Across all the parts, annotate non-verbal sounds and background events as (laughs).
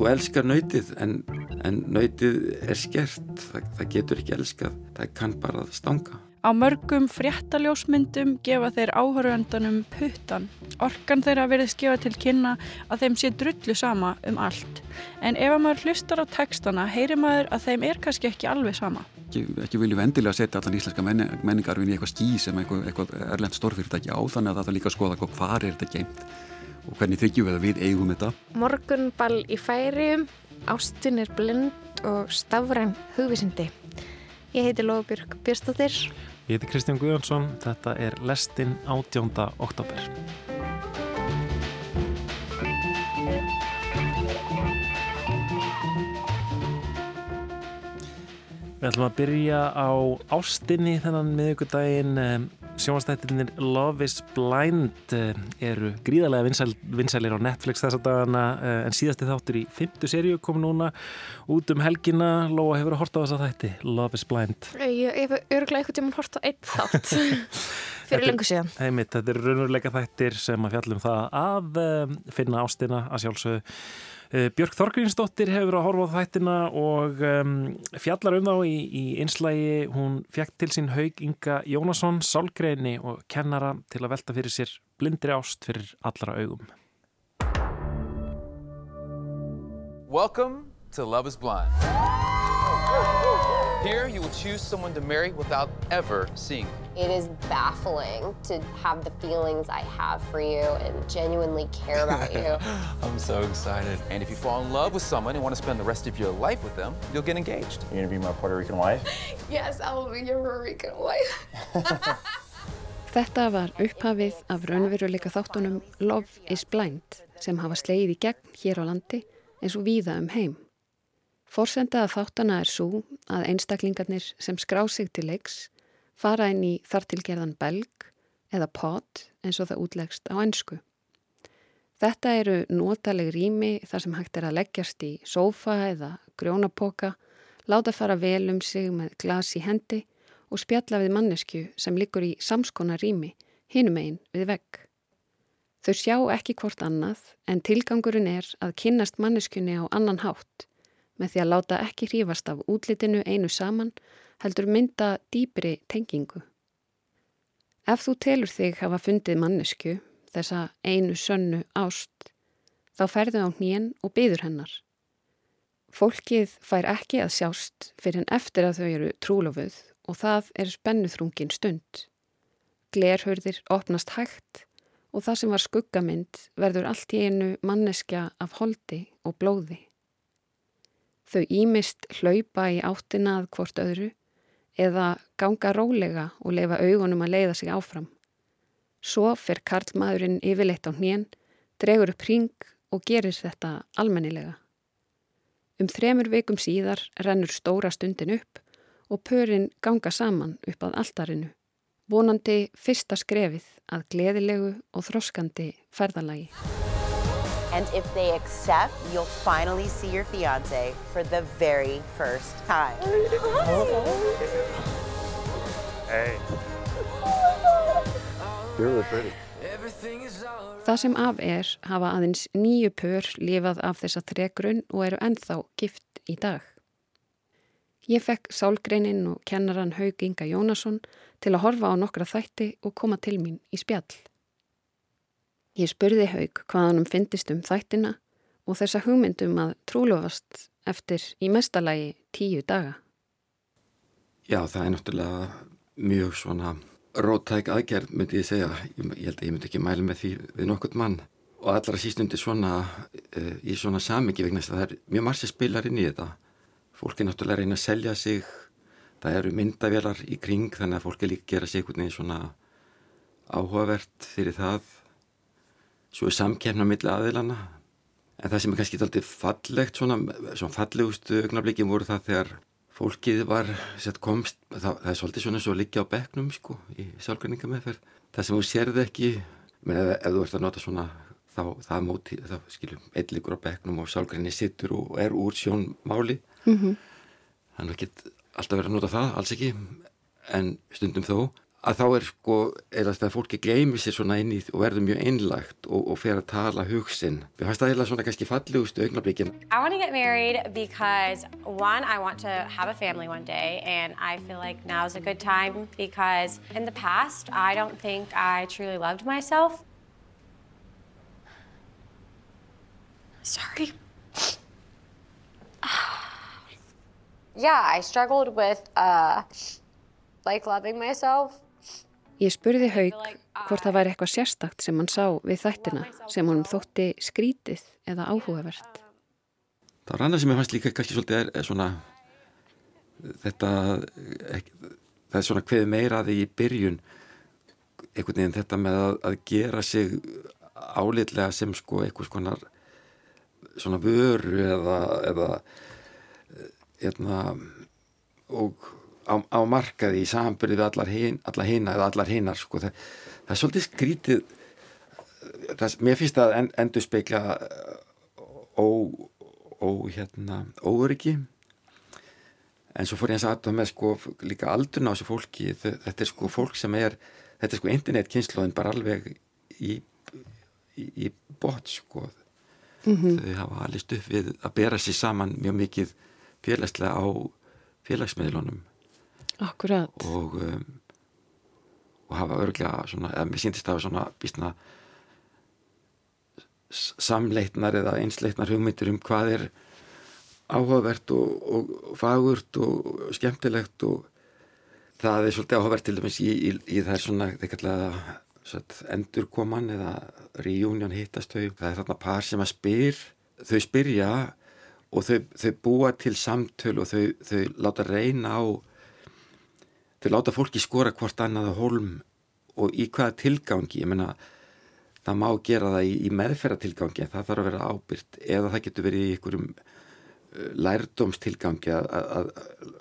þú elskar nöytið en, en nöytið er skert, það, það getur ekki elskað, það kann bara stanga. Á mörgum fréttaljósmyndum gefa þeir áhöröndunum puttan. Orkan þeirra verið skefa til kynna að þeim sé drullu sama um allt. En ef maður hlustar á textana heyrir maður að þeim er kannski ekki alveg sama. Ekki, ekki viljum endilega setja allan íslenska menningarvin í eitthvað ský sem eitthvað, eitthvað erlend stórfyrirtæki á þannig að það er líka að skoða hvað er þetta geimt og hvernig þykjum við að við eigum þetta. Morgunball í færium, ástin er blind og stafræn hugvisindi. Ég heiti Lofbjörg Björnstóttir. Ég heiti Kristján Guðjónsson. Þetta er Lestinn 18. oktober. Við ætlum að byrja á ástinni þennan miðugudaginn Sjónastættinir Love is Blind eh, eru gríðarlega vinsæl, vinsælir á Netflix þessa dagana eh, en síðasti þáttur í fymtu seríu kom núna út um helgina. Lóa hefur að horta á þessa þætti Love is Blind? Ég hef örgulega eitthvað tíma hort á einn þátt. (laughs) Fyrir lengur síðan. Heimitt, Þetta eru raunveruleika þættir sem að fjallum það að eh, finna ástina að sjálfsögðu Björk Þorgrínsdóttir hefur að horfa á þættina og um, fjallar um þá í, í einslægi. Hún fjækt til sín haug Inga Jónasson, sálgreini og kennara til að velta fyrir sér blindri ást fyrir allra augum. Welcome to Love is Blind. Here you will choose someone to marry without ever seeing them. It is baffling to have the feelings I have for you and genuinely care about (laughs) you. I'm so excited. And if you fall in love with someone and want to spend the rest of your life with them, you'll get engaged. You're gonna be my Puerto Rican wife? (laughs) yes, I will be your Puerto Rican wife. (laughs) Þetta var upphafið af raunveruleika þáttunum Love is Blind sem hafa sleið í gegn hér á landi eins og víða um heim. Forsenda að þáttana er svo að einstaklingarnir sem skrá sig til leiks fara inn í þartilgerðan belg eða pot eins og það útlegst á ennsku. Þetta eru nótaleg rými þar sem hægt er að leggjast í sófa eða grjónapoka, láta fara vel um sig með glas í hendi og spjalla við mannesku sem liggur í samskona rými hinum einn við vegg. Þau sjá ekki hvort annað en tilgangurinn er að kynnast manneskunni á annan hátt með því að láta ekki hrífast af útlitinu einu saman heldur mynda dýpri tengingu. Ef þú telur þig hafa fundið mannesku, þessa einu sönnu ást, þá ferðu á hnien og byður hennar. Fólkið fær ekki að sjást fyrir en eftir að þau eru trúlofuð og það er spennuþrungin stund. Glerhörðir opnast hægt og það sem var skuggamind verður allt í einu manneskja af holdi og blóði. Þau ímist hlaupa í áttina að hvort öðru eða ganga rólega og leifa augunum að leiða sig áfram. Svo fer karlmaðurinn yfirleitt á hnén, dregur upp ring og gerir þetta almennilega. Um þremur veikum síðar rennur stóra stundin upp og pörinn ganga saman upp að altarinu, vonandi fyrsta skrefið að gleðilegu og þroskandi ferðalagi. And if they accept, you'll finally see your fiance for the very first time. Hey. You're really pretty. Það sem af er hafa aðeins nýju pör lifað af þessa tregrun og eru ennþá gift í dag. Ég fekk sálgreininn og kennaran Haug Inga Jónasson til að horfa á nokkra þætti og koma til mín í spjall. Ég spurði Haug hvað hann fyndist um þættina og þessa hugmyndum að trúlofast eftir í mestalagi tíu daga. Já, það er náttúrulega mjög svona róttæk aðgerð myndi ég segja. Ég, held að ég myndi ekki mæla með því við nokkurt mann og allra sístundi svona uh, í svona samingi vegna þess að það er mjög margir spilar inn í þetta. Fólk er náttúrulega reyna að selja sig, það eru myndavélar í kring þannig að fólk er líka gera sig einhvern veginn svona áhugavert fyrir það svo er samkefna millir aðilana en það sem er kannski alltaf fallegt svona, svona fallegustu augnablikin voru það þegar fólkið var sett komst, það, það er svolítið svona svo að liggja á bekknum sko í sálgræninga meðferð það sem þú sérði ekki menn ef, ef þú ert að nota svona þá það móti, þá skiljum, einn liggur á bekknum og sálgræni sittur og er úr sjónmáli. Mm -hmm. þannig að get alltaf verið að nota það, alls ekki en stundum þó að þá er sko, eða að fólki gleymi sér svona inn í og verður mjög einlagt og, og fer að tala hugsin. Við fannst það eða svona kannski fallegustu augnablikin. I want to get married because one, I want to have a family one day and I feel like now is a good time because in the past, I don't think I truly loved myself. Sorry. (sighs) Yeah, I struggled with uh, like loving myself. Ég spurði Haug hvort það væri eitthvað sérstakt sem hann sá við þættina sem honum þótti skrítið eða áhugavert. Það var annað sem ég fannst líka kannski svolítið er, er svona þetta ekki, það er svona hveð meiraði í byrjun einhvern veginn þetta með að, að gera sig álitlega sem sko eitthvað svona svona vöru eða eða eðna, og á, á markaði í sambyrði við allar, hin, hina eða allar hinar sko. það, það er svolítið skrítið það, mér finnst það en, endur speikla ó, ó hérna óryggi en svo fór ég að aðtöða með sko líka aldurna á þessu fólki þetta er sko fólk sem er þetta er sko internetkynnslóðin bara alveg í, í, í bot sko mm -hmm. þau hafa alveg stuð við að bera sér saman mjög mikið félagslega á félagsmiðlunum Akkurat. Og, um, og hafa örglega svona, eða mér síndist að hafa svona býstna samleitnar eða einsleitnar hugmyndir um hvað er áhugavert og, og, og fagurt og skemmtilegt og það er svolítið áhugavert til dæmis í, í, í það er svona, þeir kallaða endurkoman eða reunion hittast þau, það er þarna par sem að spyr, þau spyrja og þau, þau búa til samtöl og þau, þau láta reyna á þau láta fólki skora hvort annað hólm og í hvaða tilgangi, ég menna það má gera það í, í meðferðatilgangi það þarf að vera ábyrgt eða það getur verið í einhverjum uh, lærdómstilgangi að, að, að,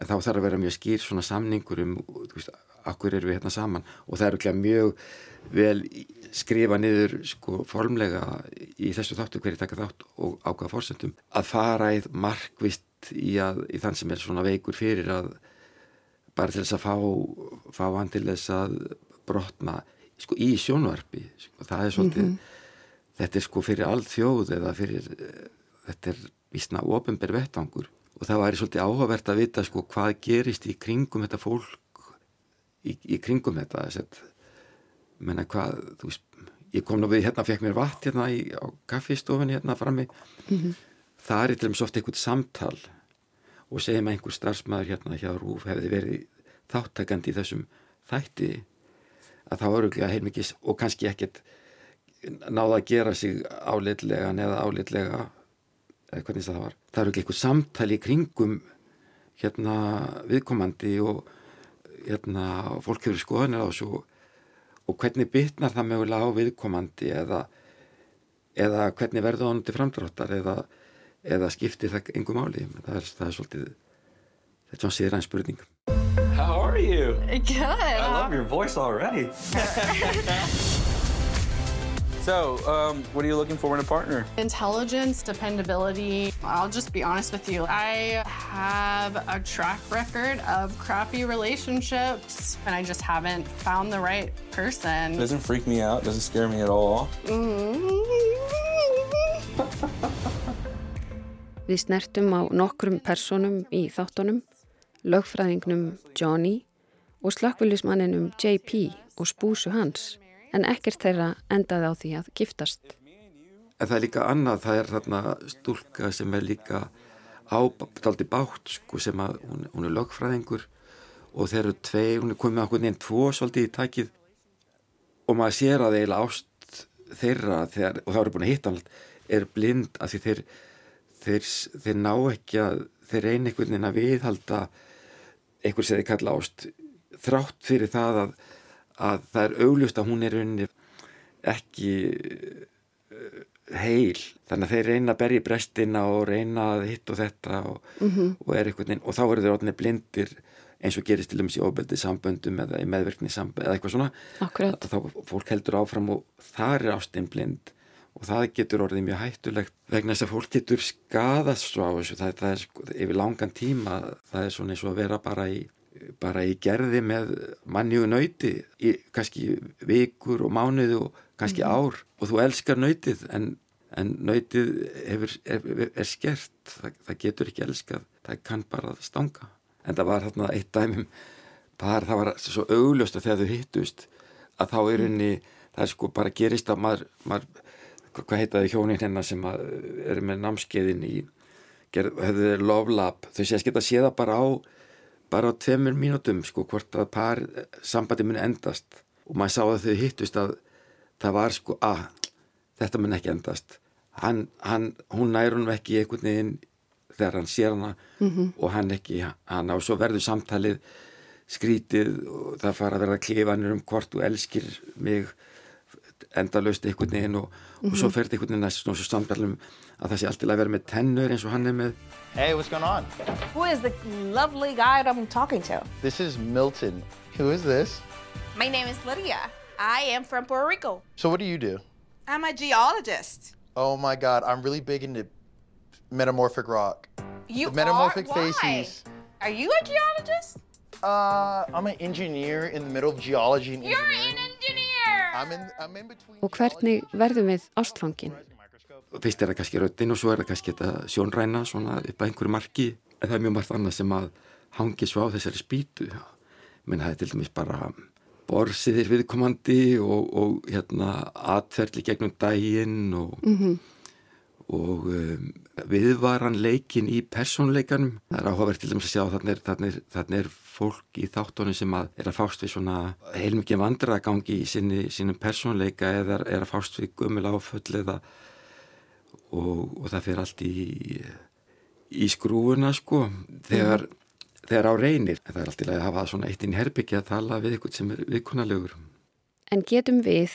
en þá þarf að vera mjög skýr svona samningur um, þú veist, akkur eru við hérna saman? Og það eru ekki mjög vel skrifa niður sko formlega í þessu þáttu hverju taka þátt og ákvaða fórsendum að fara í markvist í, í þann sem er svona veikur fyrir að bara til þess að fá, fá hann til þess að brotna sko í sjónvarpi sko, það er svolítið mm -hmm. þetta er sko fyrir all þjóð eða fyrir þetta er vísna ofinber vettangur og það væri svolítið áhugavert að vita sko hvað gerist í kringum þetta fólk í, í kringum þetta þess að menna hvað, veist ég kom nú við hérna, fekk mér vatn hérna í, á kaffistofinu hérna frammi mm -hmm. það er til dæmis ofta einhvern samtal og segjum að einhver starfsmæður hérna hjá Rúf hefði verið þáttakandi í þessum þætti að það var öruglega heilmikið og kannski ekkert náða að gera sig áleitlega neða áleitlega eða hvernig það var. Það eru ekki eitthvað samtali í kringum hérna viðkomandi og hérna fólk hefur skoðanir á þessu og hvernig bytnar það mögulega á viðkomandi eða, eða hvernig verður það til framdráttar eða, eða skiptir það engum áli. Það er, það er svolítið, þetta er svona síðan spurning. How are you? Good. I love your voice already. (laughs) so, um, what are you looking for in a partner? Intelligence, dependability. I'll just be honest with you. I have a track record of crappy relationships, and I just haven't found the right person. It doesn't freak me out. Doesn't scare me at all. Við snertum á nokkrum personum í þáttunum, lögfræðingnum Johnny og slökkvölusmanninum JP og spúsu hans, en ekkert þeirra endaði á því að giftast. En það er líka annað, það er þarna stúlka sem er líka ábaldið bátt, sko, sem að hún, hún er lögfræðingur og þeir eru tvei, hún er komið okkur nefn tvo svolítið í takið og maður sér að eiginlega ást þeirra þegar, og það eru búin að hitta hann er blind af því þeir þeir, þeir ná ekki að þeir reyna einhvern veginn að viðhalda einhver sem þeir kalla ást þrátt fyrir það að, að það er augljóst að hún er rauninni ekki uh, heil þannig að þeir reyna að berja í brestina og reyna að hitt og þetta og, mm -hmm. og er einhvern veginn og þá eru þeir orðinni blindir eins og gerist til dæmis í óbeldið samböndum eða í meðverkni samböndum eða eitthvað svona Akkurat. þá fólk heldur áfram og það er ástinn blind og það getur orðið mjög hættulegt vegna þess að fólk getur skadast svo á þessu. Það, það er sko, yfir langan tíma það er svona eins og að vera bara í bara í gerði með manni og nöyti í kannski vikur og mánuði og kannski ár. Og þú elskar nöytið en, en nöytið hefur, er, er skert, það, það getur ekki elskað, það kann bara stanga. En það var þarna eitt dæmum par, það var svo augljóst að þegar þau hittust að þá er henni, það er sko bara gerist að maður, maður hvað heitaði hjónin hennar sem eru með námskeiðin í, hefðu þeir love lab, þau sé að geta séða bara á bara á tveimur mínútum sko hvort að par sambandi muni endast. Og maður sá að þau hittust að það var sko að þetta mun ekki endast. Hann, hann, hún nær hún ekki einhvern veginn þegar hann sér hana mm -hmm. og hann ekki hann og svo verður samtalið skrítið og það fara að verða klifanir um hvort þú elskir mig endalust einhvern veginn og, mm -hmm. og svo mhm. fer þetta einhvern veginn næst og svo samtalum að það sé alltaf að vera með tennur eins og hann er með Hey, what's going on? Who is the lovely guy that I'm talking to? This is Milton. Who is this? My name is Lydia. I am from Puerto Rico. So what do you do? I'm a geologist. Oh my god, I'm really big into metamorphic rock. You the metamorphic are? Why? facies. Are you a geologist? Uh, I'm an engineer in the middle of geology and You're an Og hvernig verðum við ástfangin? fyrst er það kannski röttin og svo er það kannski þetta sjónræna svona upp að einhverju marki en það er mjög margt annað sem að hangi svo á þessari spýtu menn það er til dæmis bara borsiðir viðkomandi og, og hérna atferðli gegnum daginn og, mm -hmm. Og um, viðvaran leikin í persónleikanum það er áhugavert til dæmis að sjá þannig er, þannig er, þannig er fólk í þáttónu sem að er að fást við svona heilmikið vandragangi í sinni, sínum persónleika eða er að fást við gummil áföll eða og, og það fyrir allt í, í skrúuna sko þegar, mm. þegar á reynir það er alltaf að hafa svona eitt inn í herbyggja að tala við eitthvað sem er viðkunalegur En getum við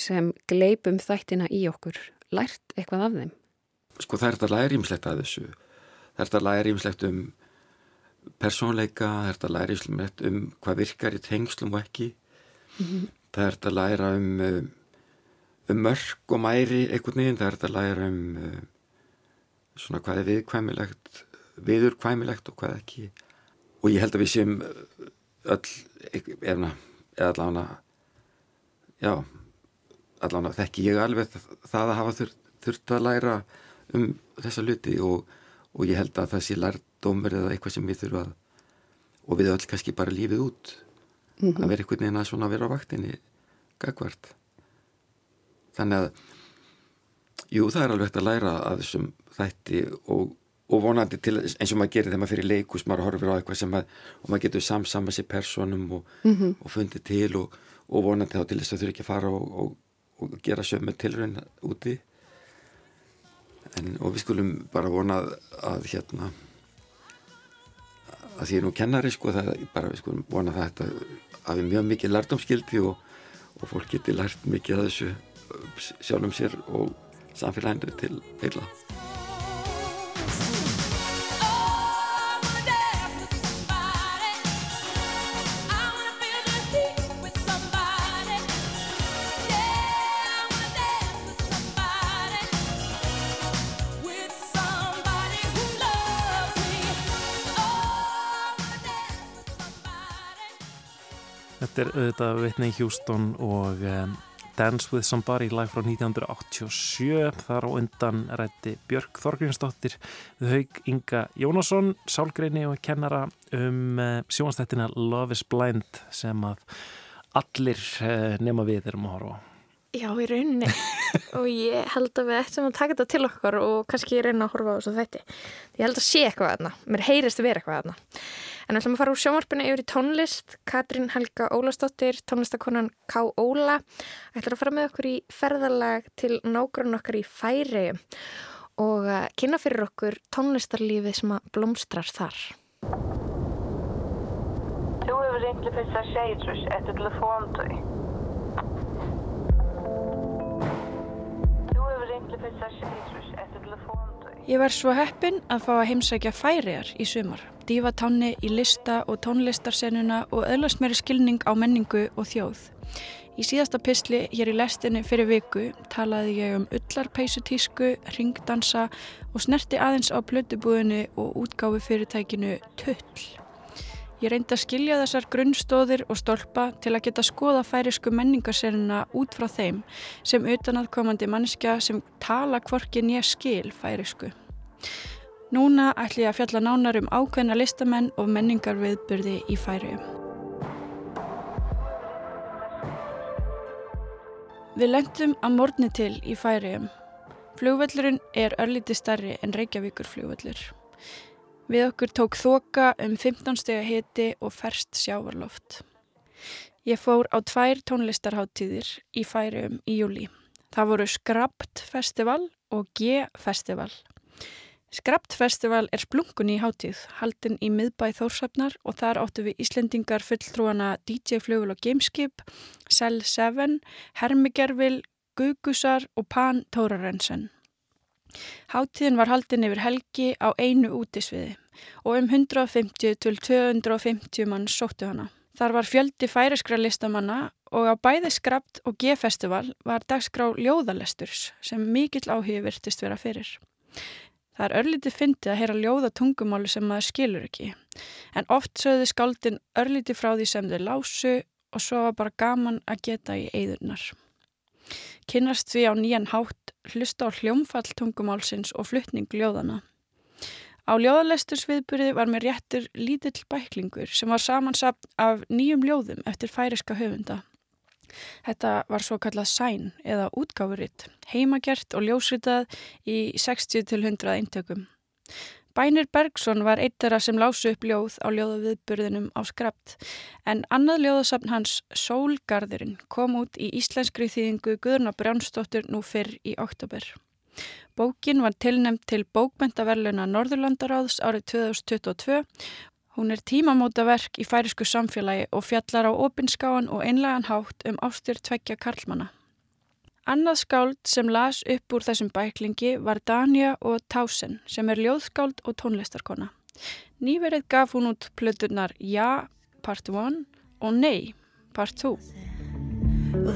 sem gleipum þættina í okkur lært eitthvað af þeim? Sko það er þetta lærimslegt að þessu. Það er þetta lærimslegt um persónleika, það er þetta lærimslegt um hvað virkar í tengslum og ekki. Mm -hmm. það er þetta læra um, um um mörg og mæri einhvern veginn, það er þetta að læra um uh, svona hvað er viðkvæmilegt viðurkvæmilegt og hvað ekki. Og ég held að við séum öll eða, eða allavega já allavega þekki ég alveg það að hafa þurft, þurft að læra um þessa luti og, og ég held að það sé lærdómur eða eitthvað sem við þurfum að og við öll kannski bara lífið út mm -hmm. að vera einhvern veginn að svona vera á vaktinni gagvart þannig að jú það er alveg hægt að læra að þessum þætti og, og vonandi til eins og maður gerir þegar maður fyrir leikus maður horfir á eitthvað sem að og maður getur samsama sér personum og, mm -hmm. og fundið til og, og vonandi þá til þess að þurfi ekki að fara og gera sömu tilrönd úti en, og við skulum bara vona að hérna að því er nú kennari sko það er bara við skulum vona að þetta hafi mjög mikið lærdomskildi og fólk geti lært mikið að þessu sjálfum sér og samfélaginu til heila. Þetta er auðvitað Whitney Houston og um, Dance with Somebody live frá 1987 þar á undan rætti Björg Þorgrínsdóttir við haug Inga Jónasson sálgreini og kennara um eh, sjónastættina Love is Blind sem að allir eh, nema við erum að horfa á Já, í rauninni. (laughs) Og ég held að við ættum að taka þetta til okkar og kannski reyna að horfa á þessu þætti. Ég held að sé eitthvað aðna, mér heyrist að vera eitthvað aðna en við ætlum að fara úr sjónvarpinu yfir í tónlist. Katrín Helga Ólastóttir tónlistakonan K. Óla ætlar að fara með okkur í ferðalag til nágrunn okkar í færi og uh, kynna fyrir okkur tónlistarlífið sem að blómstrar þar. Þú hefur reyndið fyrst að segja eftir telefóntau Ég var svo heppin að fá að heimsækja færiar í sumar, dífa tanni í lista og tónlistarsennuna og öðlast meiri skilning á menningu og þjóð. Í síðasta pysli hér í lestinni fyrir viku talaði ég um ullarpeysutísku, ringdansa og snerti aðeins á plötubúðinu og útgáfi fyrirtækinu Tull. Ég reyndi að skilja þessar grunnstóðir og stolpa til að geta skoða færisku menningarserina út frá þeim sem utanaðkomandi mannskja sem tala hvorkin ég skil færisku. Núna ætlum ég að fjalla nánar um ákveðna listamenn og menningarviðburði í færium. Við lendum að morni til í færium. Flugvöllurinn er örlíti starri en Reykjavíkur flugvöllur. Við okkur tók þoka um 15 steg að hiti og ferst sjávarloft. Ég fór á tvær tónlistarháttíðir í færium í júli. Það voru Skrapt Festival og G-Festival. Skrapt Festival er splungun í háttíð, haldin í miðbæð Þórsafnar og þar áttu við Íslendingar fulltrúana DJ Flugul og Gameskip, Cell 7, Hermigerfil, Gugusar og Pan Tórarensen. Háttíðin var haldin yfir helgi á einu útisviði og um 150 til 250 mann sóttu hana. Þar var fjöldi færiskra listamanna og á bæði skrapt og G-festival var dagskrá ljóðalesturs sem mikill áhugi virtist vera fyrir. Það er örlítið fyndið að heyra ljóða tungumáli sem maður skilur ekki, en oft sögðu skaldin örlítið frá því sem þau lásu og svo var bara gaman að geta í eigðurnar. Kynnast því á nýjan hátt hlusta á hljómfall tungumálsins og fluttning ljóðana. Á ljóðalestursviðburði var mér réttur lítill bæklingur sem var samansapt af nýjum ljóðum eftir færiska höfunda. Þetta var svo kallað sæn eða útgáfuritt, heimagert og ljósritað í 60-100 eintökum. Bænir Bergson var eitt þeirra sem lásu upp ljóð á ljóðaviðburðinum á skrapt en annað ljóðasafn hans Sólgarðurinn kom út í íslenskri þýðingu Guðurna Brjánsdóttur nú fyrr í oktober. Bókin var tilnæmt til bókmentaverluna Norðurlandaráðs árið 2022. Hún er tímamóta verk í færisku samfélagi og fjallar á opinskáan og einlegan hátt um ástur tveggja karlmana. Annað skáld sem las upp úr þessum bæklingi var Dania og Tausen sem er ljóðskáld og tónlistarkona. Nýverið gaf hún út plöturnar Ja, part 1 og Nei, part 2. Og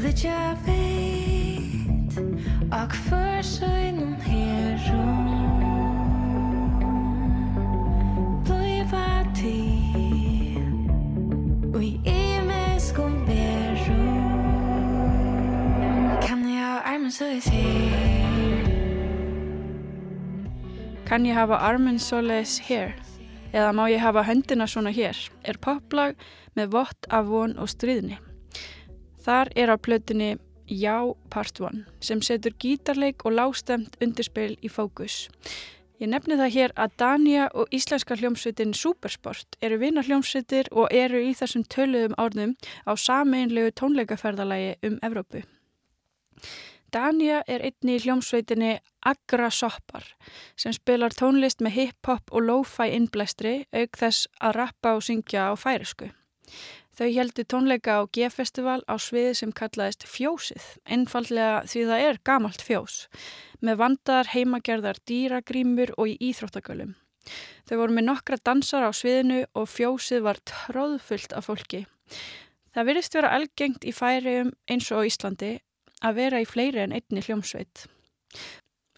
hérum Blífa til og ég arminn svo þér Kann ég hafa arminn svo leiðis hér? Eða má ég hafa höndina svona hér? Er poplag með vott af von og stríðni. Þar er á plötunni Já Part 1 sem setur gítarleik og lástemt undirspil í fókus. Ég nefni það hér að Dania og íslenska hljómsveitin Supersport eru vinnar hljómsveitir og eru í þessum töluðum árnum á sameinlegu tónleikaferðalagi um Evrópu. Dania er einni í hljómsveitinni Agra Soppar sem spilar tónlist með hip-hop og lo-fi innblæstri auk þess að rappa og syngja á færisku. Þau heldur tónleika á G-festival á sviði sem kallaðist Fjósið, einfallega því það er gamalt fjós, með vandar, heimagerðar, dýragrímur og í íþróttagölum. Þau voru með nokkra dansar á sviðinu og fjósið var tróðfullt af fólki. Það virðist vera algengt í færium eins og Íslandi að vera í fleiri en einni hljómsveit.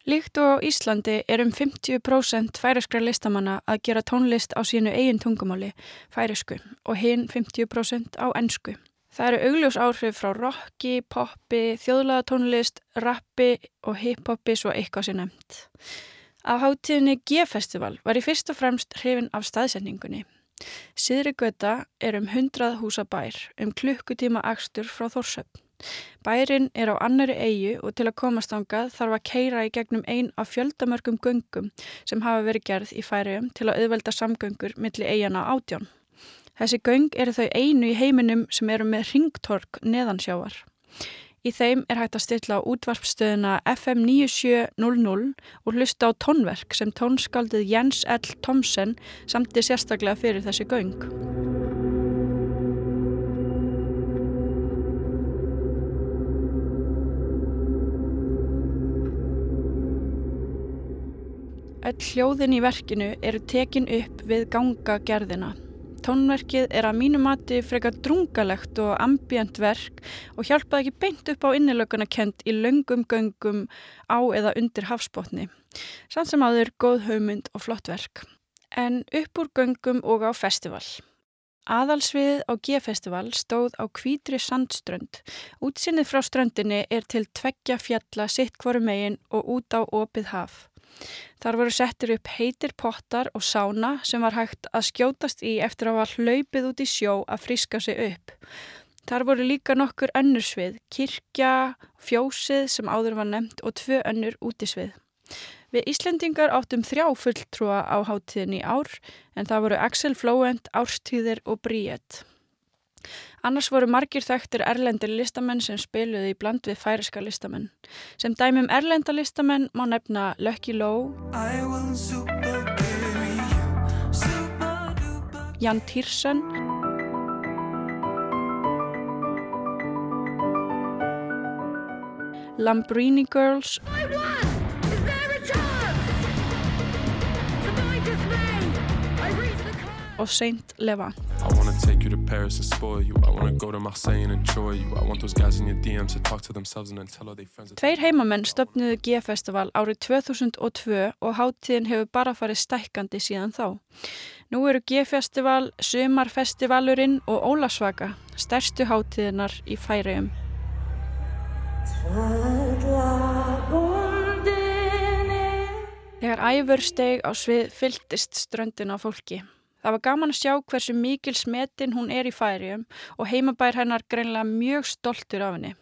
Líkt og Íslandi er um 50% færiskra listamanna að gera tónlist á sínu eigin tungumáli, færisku, og hinn 50% á ennsku. Það eru augljós áhrif frá rocki, poppi, þjóðlaða tónlist, rappi og hip-hoppi svo eitthvað sem nefnt. Á hátíðinni G-festival var í fyrst og fremst hrifin af staðsendingunni. Siðri göta er um 100 húsa bær, um klukkutíma axtur frá Þórsöfn. Bærin er á annari eigu og til að komast ángað þarf að keira í gegnum ein af fjöldamörgum göngum sem hafa verið gerð í færium til að auðvelda samgöngur millir eigana átjón. Þessi göng eru þau einu í heiminum sem eru með ringtork neðansjávar. Í þeim er hægt að stilla á útvarpstöðuna FM 9700 og hlusta á tónverk sem tónskaldið Jens L. Thomsen samti sérstaklega fyrir þessi göng. Öll hljóðin í verkinu eru tekin upp við gangagerðina. Tónverkið er að mínu mati frekar drungalegt og ambient verk og hjálpaði ekki beint upp á innilökunna kent í löngum göngum á eða undir hafsbótni. Sann sem aður góð haumund og flott verk. En upp úr göngum og á festival. Aðalsviðið á G-festival stóð á kvítri sandströnd. Útsinnið frá ströndinni er til tveggja fjalla sitt hverju megin og út á opið haf. Þar voru settir upp heitir pottar og sána sem var hægt að skjótast í eftir að hafa hlaupið út í sjó að friska sig upp. Þar voru líka nokkur önnursvið, kirkja, fjósið sem áður var nefnt og tvö önnur útisvið. Við Íslendingar áttum þrjá fulltrúa á hátíðin í ár en það voru Axel Flóent, Árstíðir og Bríett. Annars voru margir þekktir erlendir listamenn sem spiluði í bland við færiska listamenn. Sem dæmum erlenda listamenn má nefna Lucky Lowe, Jan Týrsen, Lambrini Girls og Saint Levant. I wanna take you to Paris and spoil you I wanna go to Marseille and enjoy you I want those guys in your DMs to talk to themselves and then tell all their friends Tveir heimamenn stöfnuðu G-festival árið 2002 og háttíðin hefur bara farið stækkandi síðan þá. Nú eru G-festival, Sumarfestivalurinn og Ólasvaka stærstu háttíðinar í færiðum. Þegar æfur steg á svið fylltist ströndin á fólki. Það var gaman að sjá hversu mikil smetin hún er í færium og heimabær hennar greinlega mjög stoltur af henni.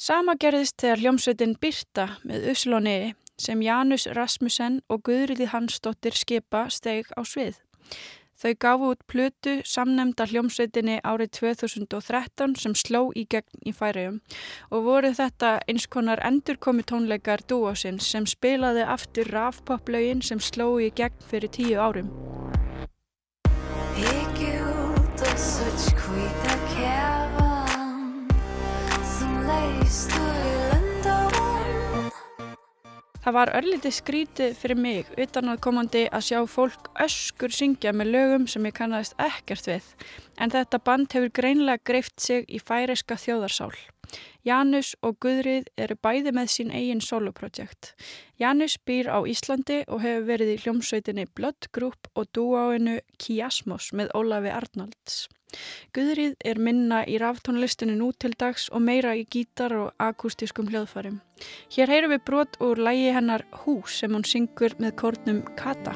Sama gerðist þegar hljómsveitin Birta með Uslóniði sem Janus Rasmussen og Guðriði Hansdóttir skipa steg á svið. Þau gafu út plötu samnemnda hljómsveitinni árið 2013 sem sló í gegn í færium og voru þetta eins konar endurkomi tónleikar dúásins sem spilaði aftur rafpoplaugin sem sló í gegn fyrir tíu árum. Það var örlítið skrítið fyrir mig utan að komandi að sjá fólk öskur syngja með lögum sem ég kannast ekkert við en þetta band hefur greinlega greift sig í færiska þjóðarsál. Janus og Guðrið eru bæði með sín eigin soloprojekt. Janus býr á Íslandi og hefur verið í hljómsveitinni Blood Group og dúáinu Kiasmos með Ólafi Arnalds. Guðrið er minna í ráftónlistinu nú til dags og meira í gítar og akustískum hljóðfarum. Hér heyrum við brot úr lægi hennar Hús sem hún syngur með kórnum Kata.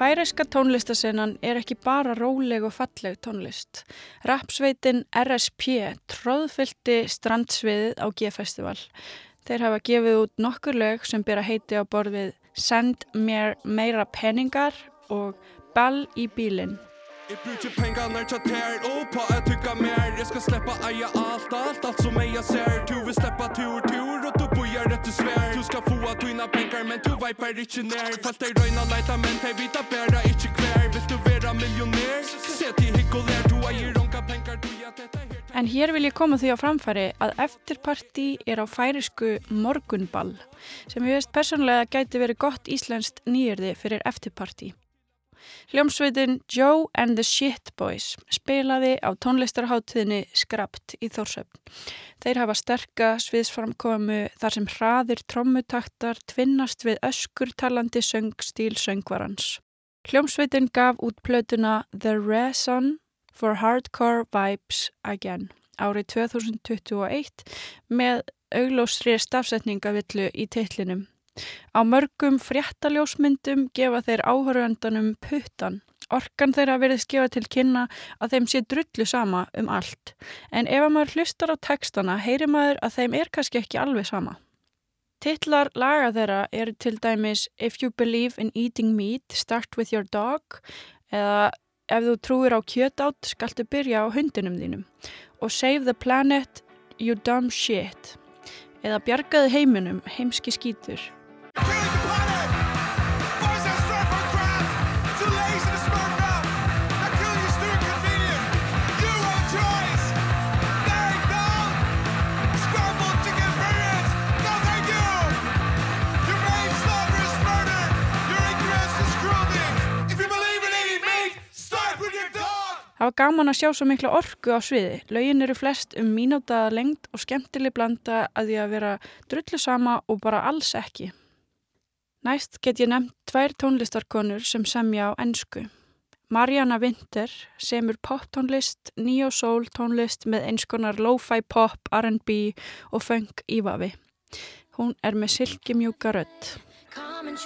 En færiska tónlistasennan er ekki bara róleg og falleg tónlist. Rapsveitin RSP tróðfyldi strandsviðið á G-festival. Þeir hafa gefið út nokkur lög sem byrja heiti á borðið Send mér meira peningar og Ball í bílinn. Jeg bruker pengene til tær og på jeg tykker mer Jeg skal slippe eie alt, alt, alt som jeg ser Du vil slippe tur, tur og du bøyer etter svær Du skal få av dine penger, men du veiper ikke nær. Falt deg røyna leita, men de vita bare ikke hver. Vil du være millionær, se til hikk og lær Du eier unga penger, du gjør dette her En hér vil ég koma því á framfæri að eftirparti er á færisku morgunball sem ég veist persónulega gæti verið gott íslenskt nýjörði fyrir eftirparti. Hljómsveitin Joe and the Shit Boys spilaði á tónlistarháttiðinni Skrapt í Þórsöfn. Þeir hafa sterka sviðsframkomu þar sem hraðir trommutaktar tvinnast við öskurtalandi söngstíl söngvarans. Hljómsveitin gaf út plötuna The Reason for Hardcore Vibes Again árið 2021 með auglósri stafsetningavillu í teitlinum. Á mörgum fréttaljósmyndum gefa þeir áhöröndunum puttan. Orkan þeirra verið skefa til kynna að þeim sé drullu sama um allt. En ef að maður hlustar á textana heyri maður að þeim er kannski ekki alveg sama. Tittlar laga þeirra eru til dæmis If you believe in eating meat, start with your dog eða ef þú trúir á kjötátt skaltu byrja á hundinum þínum og save the planet, you dumb shit eða bjargaði heiminum, heimski skítur. Það var gaman að sjá svo mikla orku á sviði. Laugin eru flest um mínútaða lengt og skemmtileg blanda að því að vera drullu sama og bara alls ekki. Næst get ég nefnt tvær tónlistarkonur sem semja á ennsku. Mariana Winter semur poptónlist, neo-soul tónlist með einskonar lo-fi pop, R&B og funk ívafi. Hún er með silkimjúka rödd. Common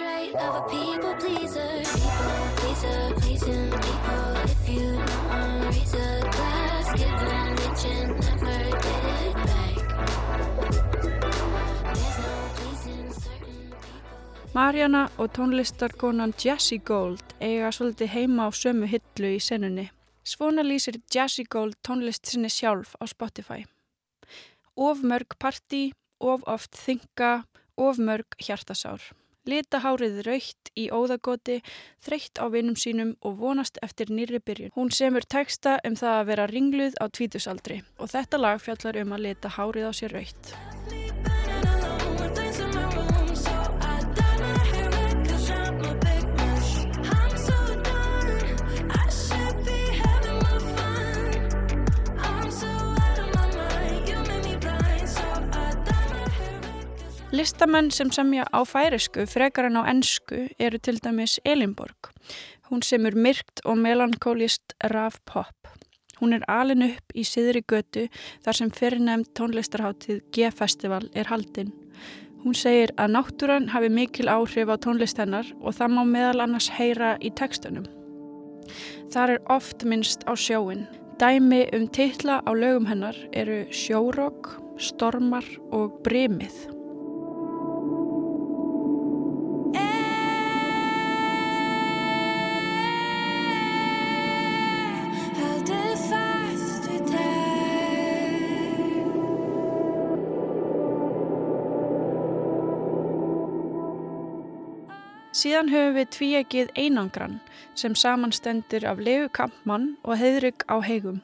Mariana og tónlistarkonan Jessie Gold eiga svolítið heima á sömu hillu í senunni. Svona lýsir Jessie Gold tónlist sinni sjálf á Spotify. Of mörg parti, of oft þinga, of mörg hjartasár. Lita hárið raukt í óðagoti, þreytt á vinum sínum og vonast eftir nýri byrjun. Hún semur texta um það að vera ringluð á tvítusaldri og þetta lag fjallar um að lita hárið á sér raukt. Listamenn sem semja á færisku frekar en á ennsku eru til dæmis Elinborg. Hún semur myrkt og melankólist raf pop. Hún er alin upp í siðri götu þar sem fyrirnefnd tónlistarháttið G-festival er haldinn. Hún segir að náttúran hafi mikil áhrif á tónlist hennar og það má meðal annars heyra í tekstunum. Þar er oft minnst á sjóin. Dæmi um teitla á lögum hennar eru sjórók, stormar og brimið. Síðan höfum við tvíegið einangran sem samanstendur af Legu Kampmann og Heidrygg á heigum.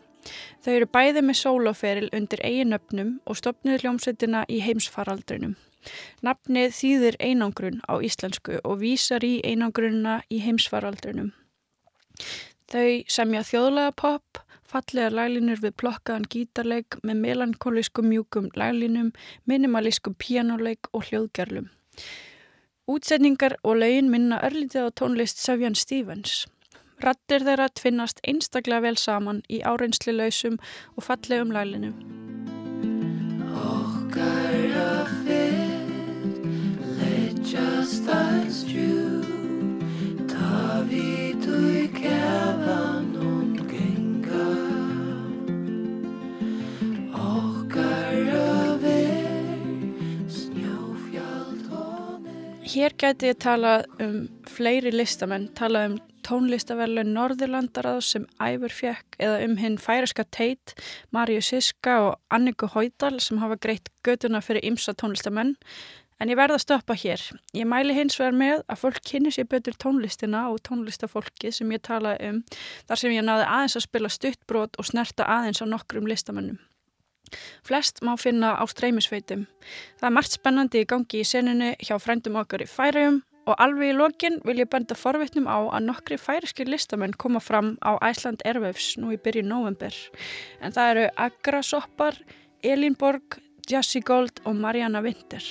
Þau eru bæði með sóloferil undir eiginöfnum og stopnuð hljómsveitina í heimsfaraldrinum. Nafnið þýðir einangrun á íslensku og vísar í einangrunna í heimsfaraldrinum. Þau semja þjóðlega pop, fallega laglínur við plokkaðan gítarleik með melankóliskum mjúkum laglínum, minimalískum píjánuleik og hljóðgerlum. Útsetningar og laugin minna örlítið á tónlist Safjan Stevens. Rattir þeirra tvinnast einstaklega vel saman í áreinsli lausum og fallegum laglinu. Okkar að fyrr, let just us true, Hér gæti ég talað um fleiri listamenn, talað um tónlistaverlu Norðurlandarað sem Æfur fjekk eða um hinn færiska teit Marju Siska og Anniku Hóidal sem hafa greitt göduna fyrir ymsa tónlistamenn. En ég verða að stoppa hér. Ég mæli hins vegar með að fólk kynni sér betur tónlistina og tónlistafólki sem ég talaði um þar sem ég náði aðeins að spila stuttbrot og snerta aðeins á nokkrum listamennum. Flest má finna á streymisveitum. Það er margt spennandi í gangi í seninu hjá frændum okkar í færium og alveg í lokin vil ég benda forvittnum á að nokkri færiskir listamenn koma fram á Æsland Airwaves nú í byrju november. En það eru Agra Soppar, Elin Borg, Jassi Gold og Mariana Winter.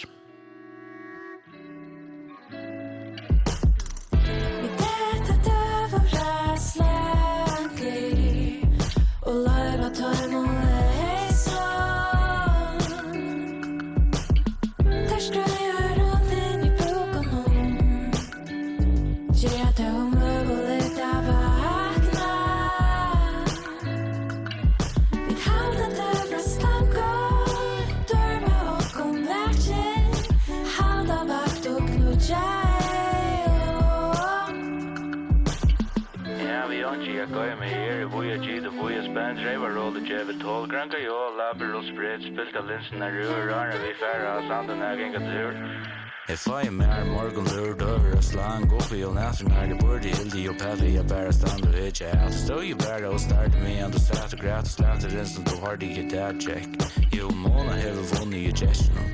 span driver roll the jeb tall granga yo lateral spread spilt the lens na rur on we fair as on the nagging at the If I am her morgan Lord over a slang go for your last night bird birdie in the paddy a bear stand the edge out so you better start me on the south sat graph slant the instant the hardy get that check. You mona have a funny gesture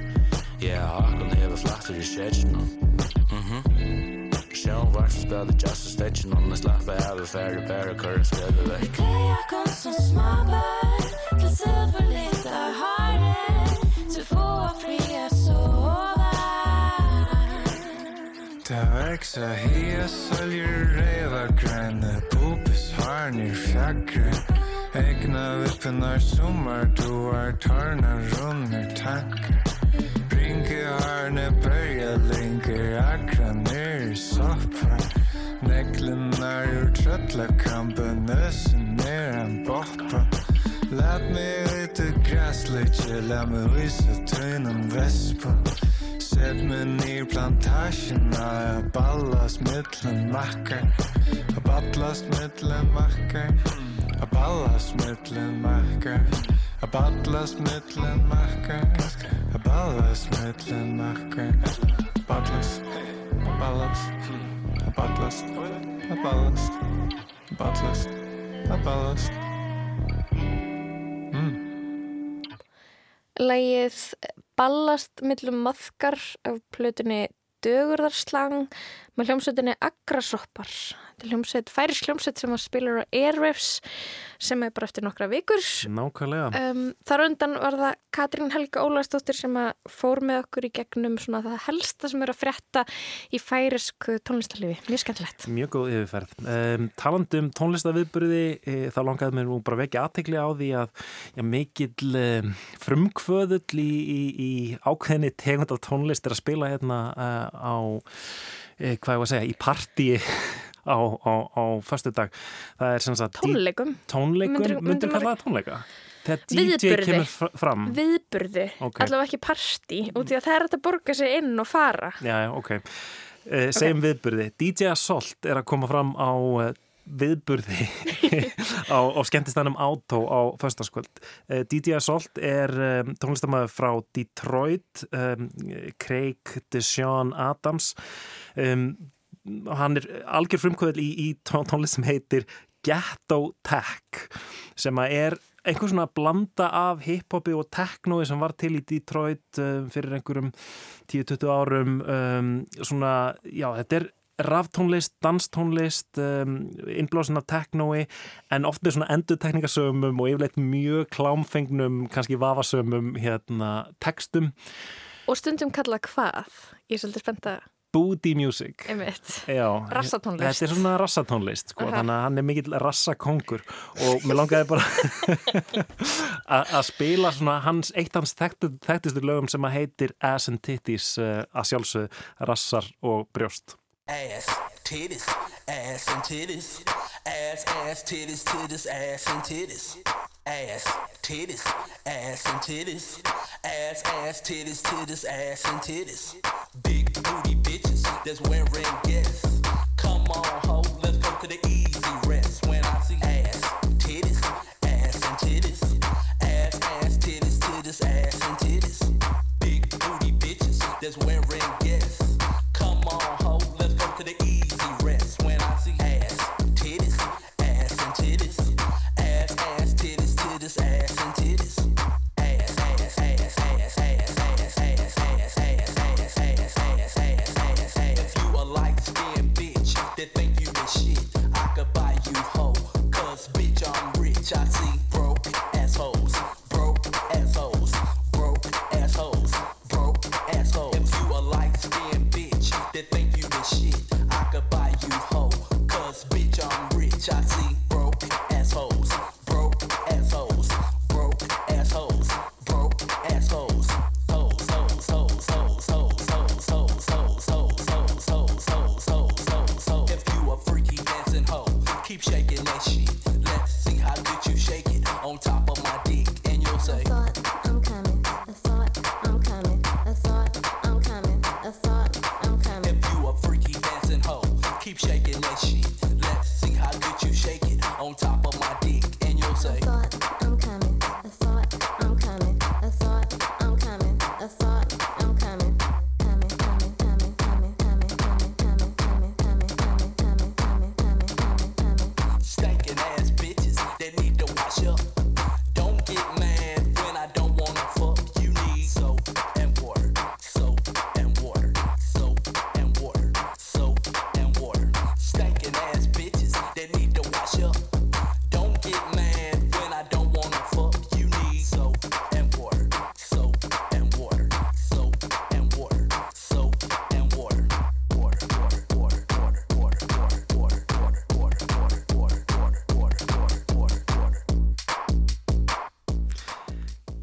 Yeah, I can have a flatter gesture og vart spela just a stage on this life I have a fairy pair of curves together like The chaos comes from small bird The silver lit our heart. To få fri er sover Det veksa hia sølger reiva grænne Bopis harnir fjaggre Egna vippinar sommar Duar tarna runnir tankar Brinke harne börja linker Akran. í sokkar Neglunar úr tröllakambinu sem er en boppa. Læt mig auðvitað græsleitja, læt mig vísa tunum vespa. Sett mig nýr plantasjuna að ballast millum makkar. Að ballast millum makkar. Að ballast millum makkar. Að ballast millum makkar. Að ballast millum makkar. Ballast ballast, ballast, ballast, ballast, ballast. Mm. Lægið Ballast millum maðkar af plötunni Dögurðarslang með hljómsveitinni Agrasoppar Þetta er hljómsveit, færis hljómsveit sem að spilur á Airwaves sem er bara eftir nokkra vikur. Nákvæmlega. Um, þar undan var það Katrín Helga Ólaðsdóttir sem að fór með okkur í gegnum svona það helsta sem er að frétta í færisku tónlistarlifi. Mjög skemmtilegt. Mjög góð yfirferð. Um, talandum tónlistaviðburði, e, þá langaði mér nú bara vekja aðtegli á því að já, mikill e, frumkvöðull í, í, í ákveðinni tegund af tónlist er að spila hérna e, á, e, hvað ég var að segja, í partíi á, á, á förstu dag. Það er sem sagt... Tónleikum. Tónleikum, myndir myndirðu kalla það tónleika? Þegar DJ kemur fr- fram. Viðburði, Ok. allavega ekki partí, út í að það er að borga sig inn og fara. Já, já, ok. Uh, segjum viðburði. DJ Assault er að koma fram á uh, viðburði (laughs) á, á skemmtistænum Auto á föstaskvöld. Uh, DJ Assault er um, tónlistamæður frá Detroit, um, Craig DeShawn Adams. Um, hann er algjör frumkvöðl í, í tón- tónlist sem heitir Ghetto Tech sem að er einhver svona blanda af hiphopi og technoi sem var til í Detroit um, fyrir einhverjum 10-20 árum um, svona, já, þetta er raftónlist, danstónlist um, innblásin af technoi en oft með svona endurtekningasömum og yfirleitt mjög klámfengnum kannski vafasömum hérna textum Og stundum kalla hvað? Ég er svolítið spennt að Booty music Rassatónlist. Þetta er svona rassatónlist sko, Aha. þannig að hann er mikill rassakongur og mér langaði bara (laughs) að að spila svona hans, eitt hans þekktu, þekktustu lögum sem að heitir Ass and Titties uh, að sjálfsögðu rassar og brjóst Ass, titties, ass and titties. Ass, ass, titties, titties, ass and titties. Ass, titties, ass and titties. Ass, ass, titties, titties, ass and titties. Big booty bitches that's wearing guests. Come on, ho, let's go to the easy rest. When I see ass, titties, ass and titties. Ass, ass, titties, titties, ass and titties. Big booty bitches that's wearing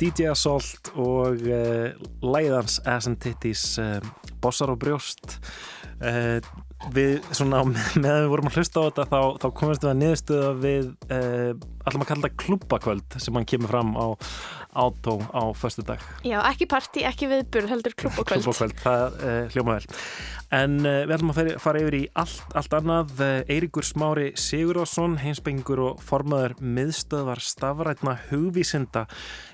DJ Assault og uh, læðans Ass and Titties uh, Bossar og brjóst. Uh, við svona (laughs) meðan við vorum að hlusta á þetta þá, þá komumst við að niðurstöða við allum að kalla þetta klubbakvöld sem hann kemur fram á átó á föstu dag Já, ekki party, ekki viðbur, heldur klubb og kvöld. Klubbakvöld, það hljóma vel En uh, við ætlum að fara, fara yfir í allt, allt annað. Eiríkur Smári Sigurðarsson, heimspengur og formaður miðstöðvar stafrætna hugvísinda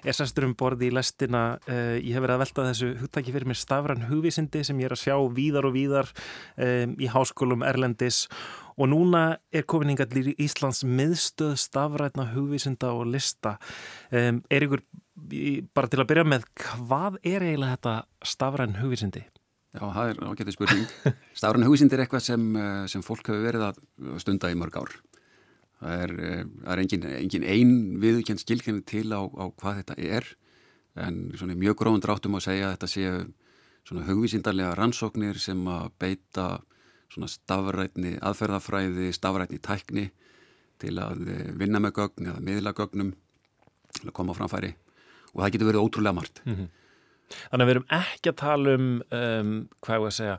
er sestur um borði í lestina. Uh, ég hef verið að velta þessu hugtaki fyrir mér stafræn hugvísindi sem ég er að sjá víðar og víðar um, í háskólum Erlendis og núna er komin hingað í Íslands miðstöð stafrætna hugvísinda og lista. Um, Eiríkur, bara til að byrja með, hvað er eiginlega þetta stafræn hugvísindi? Já, það er ágætið spurning. (laughs) Stafran hugsind er eitthvað sem, sem fólk hefur verið að stunda í mörg ár. Það er, það er engin, engin ein viðkjent skilkenni til á, á hvað þetta er en mjög gróðan dráttum að segja að þetta séu hugvísindarlega rannsóknir sem að beita stafrætni aðferðafræði, stafrætni tækni til að vinna með gögn eða miðla gögnum til að koma á framfæri og það getur verið ótrúlega margt. Mm -hmm. Þannig að við erum ekki að tala um, um hvað ég að segja,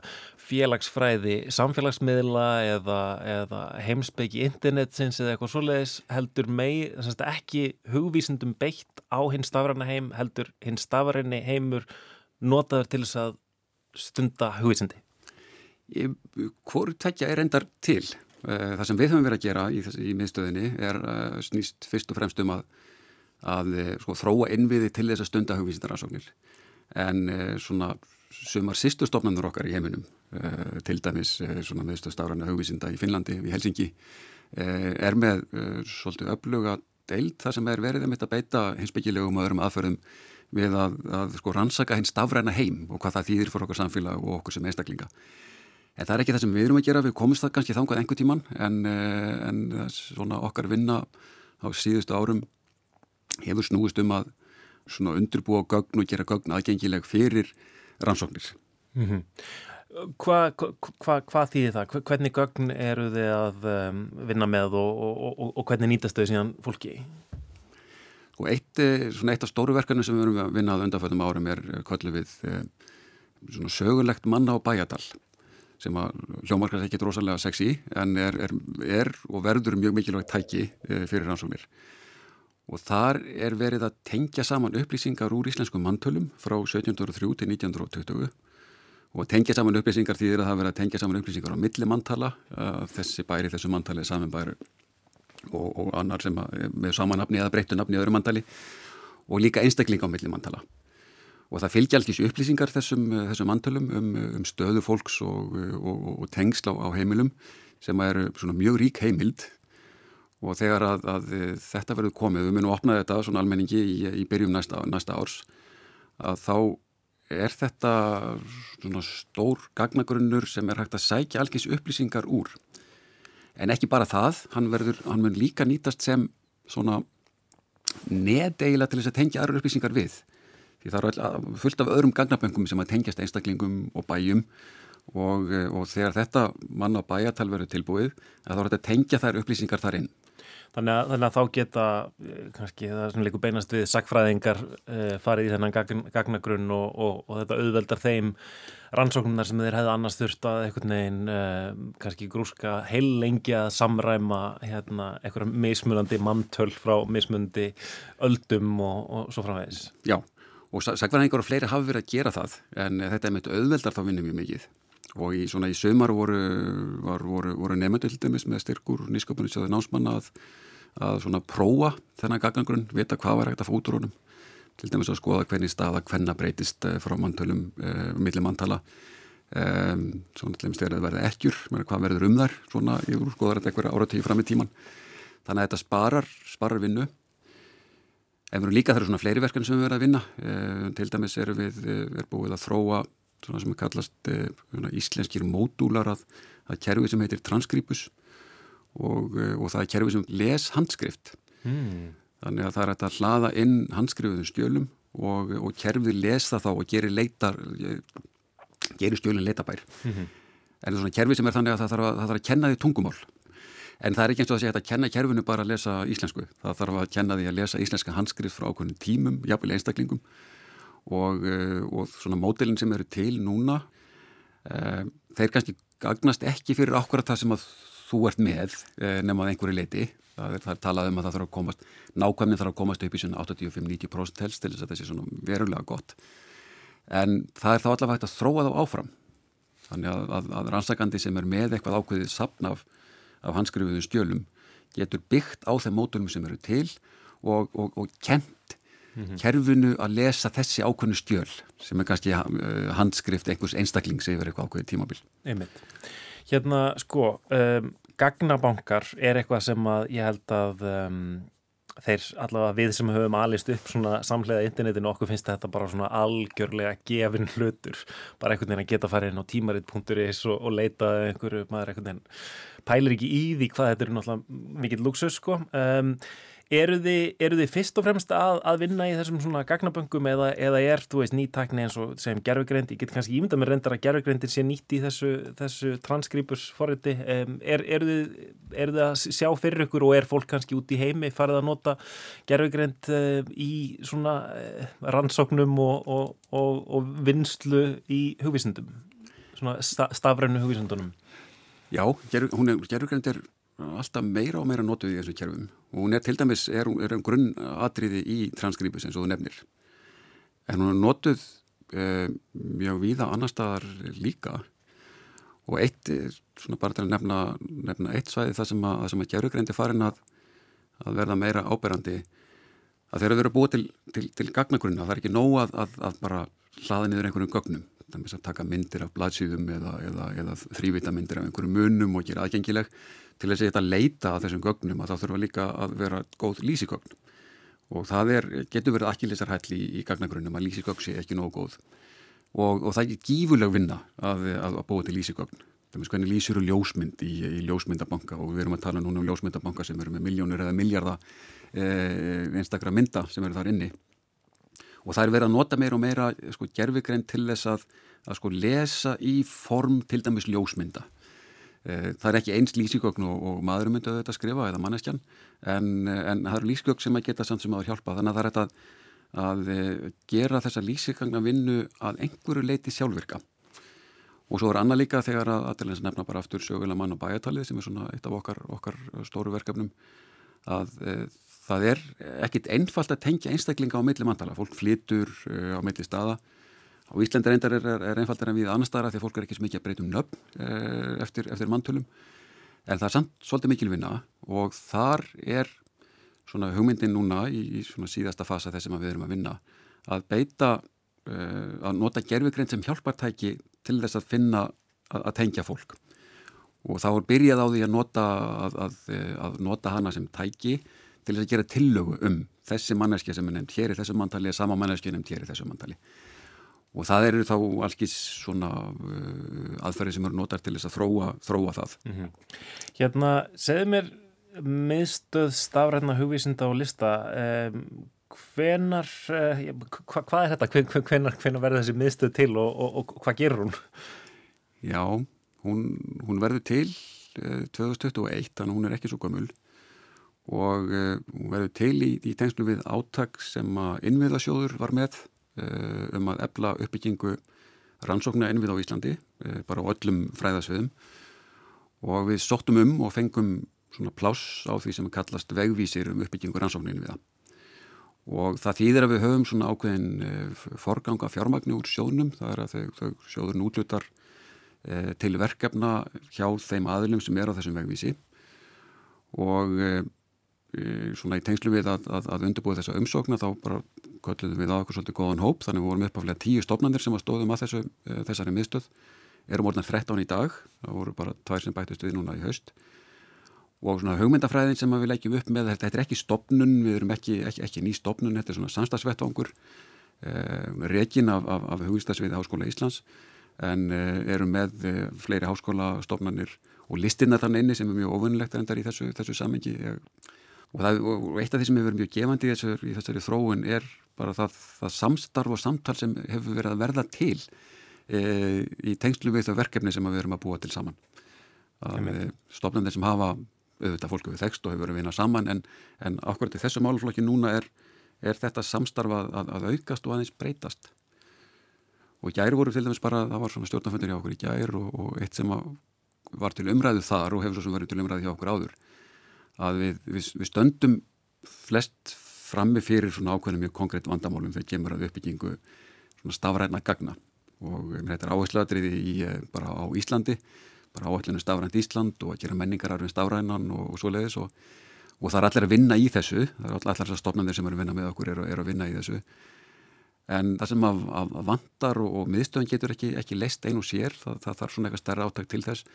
félagsfræði, samfélagsmiðla eða, eða heimsbyggi internetsins eða eitthvað svoleiðis heldur mei, ekki hugvísindum beitt á hinn stafræna heim heldur hinn stafræni heimur notaður til þess að stunda hugvísindi? Hvor tekja er endar til? Eh, það sem við höfum verið að gera í, í miðstöðinni er uh, snýst fyrst og fremst um að, að sko, þróa innviði til þess að stunda hugvísindaransóknir en uh, svona sumar sýstustofnanur okkar í heiminum uh, til dæmis uh, svona meðstöðstafræna hugvísinda í Finnlandi, í Helsingi er með svolítið öfluga deild þar sem er verið þetta beita hinsbyggilegum og öðrum aðferðum við að, að sko rannsaka hins stafræna heim og hvað það þýðir fyrir okkar samfélag og okkur sem einstaklinga. En það er ekki það sem við erum að gera, við komumst það kannski þangað einhver tíman en, en svona okkar vinna á síðustu árum hefur snúist um að svona undirbúa gögn og gera gögn aðgengileg fyrir rannsóknir. Mm -hmm. Hvað hva, hva þýðir það? Hvernig gögn eru þið að um, vinna með og, og, og, og hvernig nýtast þau síðan fólki? Og eitt, svona eitt af stóru verkefni sem við erum að vinna að undanfættum árum er kvöldu við svona sögulegt manna á bæjadal sem að hljómarkast ekki er rosalega sexy en er, er, er og verður mjög mikilvægt tæki fyrir rannsóknir. Og þar er verið að tengja saman upplýsingar úr íslenskum mantölum frá 1703 til 1920 og tengja saman upplýsingar því að það verið að tengja saman upplýsingar á milli mantala, þessi bæri þessu mantali er saman bæri og, og annar sem með samanafni eða breyttu nafni öðru mantali og líka einstakling á milli mantala. Og það fylgja alltaf upplýsingar þessum, þessum mantölum um, um stöðu fólks og, og, og tengsla á heimilum sem eru mjög rík heimild og þegar að, að þetta verður komið, við munum opna þetta svona almenningi í, í byrjum næsta, næsta árs að þá er þetta svona stór gagnagrunnur sem er hægt að sækja algjörs upplýsingar úr. En ekki bara það, hann verður hann mun líka nýtast sem svona nedeila til þess að tengja aðra upplýsingar við. Því það er fullt af öðrum gagnaböngum sem að tengjast einstaklingum og bæjum. Og, og þegar þetta manna bæjartal verður tilbúið þá er þetta að tengja þær upplýsingar þar inn Þannig að, þannig að þá geta kannski það sem líkur beinast við sagfræðingar uh, farið í þennan gagn, gagnagrunn og, og, og þetta auðveldar þeim rannsóknunar sem þeir hefði annars þurft að einhvern veginn uh, kannski grúska heil lengi að samræma hérna, einhverja mismunandi mantöl frá mismunandi öldum og, og svo framvegis. Já og sagfræðingar og fleiri hafi verið að gera það en þetta er með auðveldar þá vinnum mjög mikið og í, svona, í sömar voru, voru, voru dæmis með styrkur nýsköpunisjóði námsmanna að, að svona prófa þennan gagnagrunn, vita hvað var hægt að fótur honum. Til dæmis að skoða hvernig staða hvenna breytist eh, frá mantölum eh, millir mantala um, svona til dæmis þegar það verði ekkjur hvað verður um þar, svona ég skoðar þetta eitthvað áratíu fram í tíman þannig að þetta sparar, sparar vinnu. En við erum líka þar svona fleiri verkan sem við verðum að vinna. Um, til dæmis erum við er búið að þróa svona sem er kallast eh, íslenskir módúlar að, að kerfi sem heitir transkripus og, eh, og það er kerfi sem les handskrift mm. þannig að það er að hlaða inn handskrifuðum skjölum og, og kerfið les það þá og gerir leitar gerir skjölinn leitabær mm -hmm. en það er svona kerfi sem er þannig að það þarf að, það þarf að kenna því tungumál En það er ekki eins og að segja að kenna kerfinu bara að lesa íslensku. Það þarf að kenna því að lesa íslenska handskrift frá ákveðin tímum, jafnvel einstaklingum og, uh, og svona módelin sem eru til núna, uh, þeir kannski gagnast ekki fyrir akkurat það sem að þú ert með uh, nema að einhverju leiti. Það er, það er talað um að það þarf að komast, nákvæmni þarf að komast upp í svona 85-90% helst til þess að þessi svona verulega gott. En það er þá allavega hægt að þróa þá áfram. Þannig að, að, að rannsakandi sem er með eitthvað ákveðið sapn af af hanskrifuðu stjölum getur byggt á þeim mótulum sem eru til og, og, og kent mm -hmm. kerfinu að lesa þessi ákveðnu stjöl sem er kannski uh, handskrift einhvers einstaklings yfir eitthvað ákveðið tímabil. Einmitt. Hérna sko, um, gagnabankar er eitthvað sem að ég held að um, þeir allavega við sem höfum alist upp svona samlega internetinu okkur finnst þetta bara svona algjörlega gefin hlutur bara einhvern veginn að geta að fara inn á tímarit.is og, og leita einhverju maður einhvern veginn pælir ekki í því hvað þetta eru náttúrulega mikill luxus sko um, eru, þið, eru þið fyrst og fremst að, að vinna í þessum svona gagnaböngum eða, eða er þú veist nýttakni eins og sem gerfugreind, ég get kannski ímynda með reyndar að gerfugreindir sé nýtt í þessu, þessu transkripus forriti, um, er, eru, þið, eru þið að sjá fyrir ykkur og er fólk kannski út í heimi farið að nota gerfugreind uh, í svona uh, rannsóknum og, og, og, og vinslu í hugvísindum? Svona sta, stafrænu hugvísindunum? Já, gerfugreind er alltaf meira og meira notuð í þessu kerfum. Og hún er til dæmis, er, er um grunn atriði í transkripus eins og þú nefnir. En hún er notuð eh, mjög víða annar staðar líka. Og eitt, svona bara til að nefna, nefna eitt svæði það sem að, að er farin að, að verða meira áberandi að þeirra verið búið til, til, til gagnagrunna, það er ekki nóg að, að, að bara hlaða niður einhverjum gögnum. Þannig að taka myndir af bladsýðum eða, eða, eða þrývita myndir af einhverjum munum og gera aðgengileg til þess að þetta leita að þessum gögnum að það þurfa líka að vera góð lýsigögn. Og það er, getur verið akkillisarhæll í, í gagnagrunnum að lýsigögn sé ekki nógu góð. Og, og það er ekki gífurleg vinna að, að, að búa til lýsigögn. Hvernig lýsir eru ljósmynd í, í ljósmyndabanka? Og við erum að tala núna um ljósmyndabanka sem eru með miljónur eða miljardar eh, einstakra mynda sem eru þar inni. Og það er verið að nota meira og meira sko, gerfigrein til þess að, að sko, lesa í form til dæmis ljósmynda. E, það er ekki eins lýsigögn og, og maðurum myndi að þetta skrifa eða manneskjan en, en það eru lýsigögn sem að geta samt sem að hjálpa þannig að það er þetta að, að e, gera þessa lýsigögn að vinnu að einhverju leiti sjálfvirka. Og svo er annað líka þegar að, til þess að nefna bara aftur sögulega mann og bæjartalið sem er svona eitt af okkar, okkar stóru verkefnum að e, það er ekkit einfalt að tengja einstaklinga á milli mantala, fólk flytur uh, á milli staða á Íslandi reyndar er, er, er einfaltar en við annar staðara því að fólk er ekki svo mikið að breytum nöfn uh, eftir, eftir manntölum. En það er samt svolítið mikil vinna og þar er svona hugmyndin núna í, í svona síðasta fasa þess að við erum að vinna að beita uh, að nota gerfugrein sem hjálpartæki til þess að finna að, að tengja fólk. Og þá er byrjað á því að nota, að, að, að nota hana sem tæki til þess að gera tillögu um þessi manneskja sem er nefnd hér í þessu mantali sama manneskja nefnd hér í þessu mantali og það eru þá algis svona uh, aðferði sem eru notar til þess að þróa, þróa það mm -hmm. Hérna, segðu mér miðstöð stafræðna hugvísinda og lista um, hvenar uh, hva, hvað er þetta? Hven, hvenar, hvenar verður þessi miðstöð til og, og, og, hvað gerur hún? Já, hún, hún verður til uh, 2021, þannig hún er ekki svo gömul og uh, verður til í, í tengslu við áttak sem að innviðasjóður var með um að ebla uppbyggingu rannsókna innvið á Íslandi uh, bara á öllum fræðasviðum. Og við sóttum um og fengum svona pláss á því sem kallast vegvísir um uppbyggingu rannsókna innviða og það þýðir að við höfum svona ákveðin forganga fjármagnu úr sjóðnum. Það er að þau, þau sjóðurinn útlutar til verkefna hjá þeim aðlum sem er á þessum vegvísi. Og svona í tengslu við að, að, að undirbúið þessa umsókna þá bara kölluðum við á okkur svolítið góðan hóp. Þannig við vorum uppaflega tíu stofnandir sem að stóðum að þessu, e, þessari miðstöð. Erum orðin 13 í dag. Það voru bara tvær sem bættist við núna í haust. Og svona hugmyndafræðin sem við leggjum upp með þetta, er ekki stopnun við erum ekki, ekki, ekki ný stopnun þetta er svona samstagsvettvangur e, rekin af, af, af hugvistasviði Háskóla Íslands. En e, erum með e, fleiri háskólastofnanir og listina þann einni sem er mjög ofunlegt í þessu, þessu samengi og, það, og eitt af því sem hefur verið mjög gefandi í þessari, í þessari þróun er bara það, það samstarf og samtal sem hefur verið að verða til e, í tengslu við þau verkefni sem við erum að búa til saman. E, stofnandir sem hafa auðvitað fólk hefur þekst og hefur verið að vinna saman en, en akkurat í þessu málflokki núna er, er þetta samstarfa að, að aukast og aðeins breytast. Og gæri voru til dæmis bara, það var svona stjórnafundur hjá okkur í gæri og, og eitt sem var til umræðu þar og hefur svo sem verið til umræðu hjá okkur áður að við, við, við stöndum flest frammi fyrir svona ákveðinu mjög konkrétt vandamálum þegar kemur að uppbyggingu svona stafræna gagna. Og þetta er áhersluatriði í bara á Íslandi bara áhersluinu stafrænt Ísland og að gera menningararfinn stafrænan og, og svo leiðis og, og það er allir að vinna í þessu það er allir þessar stofnandir sem eru að vinna með okkur eru, eru að vinna í þessu. En það sem að, að vandar og, og miðstöðan getur ekki, ekki leist einu sér það, það þarf svona eitthvað stærra áttak til þess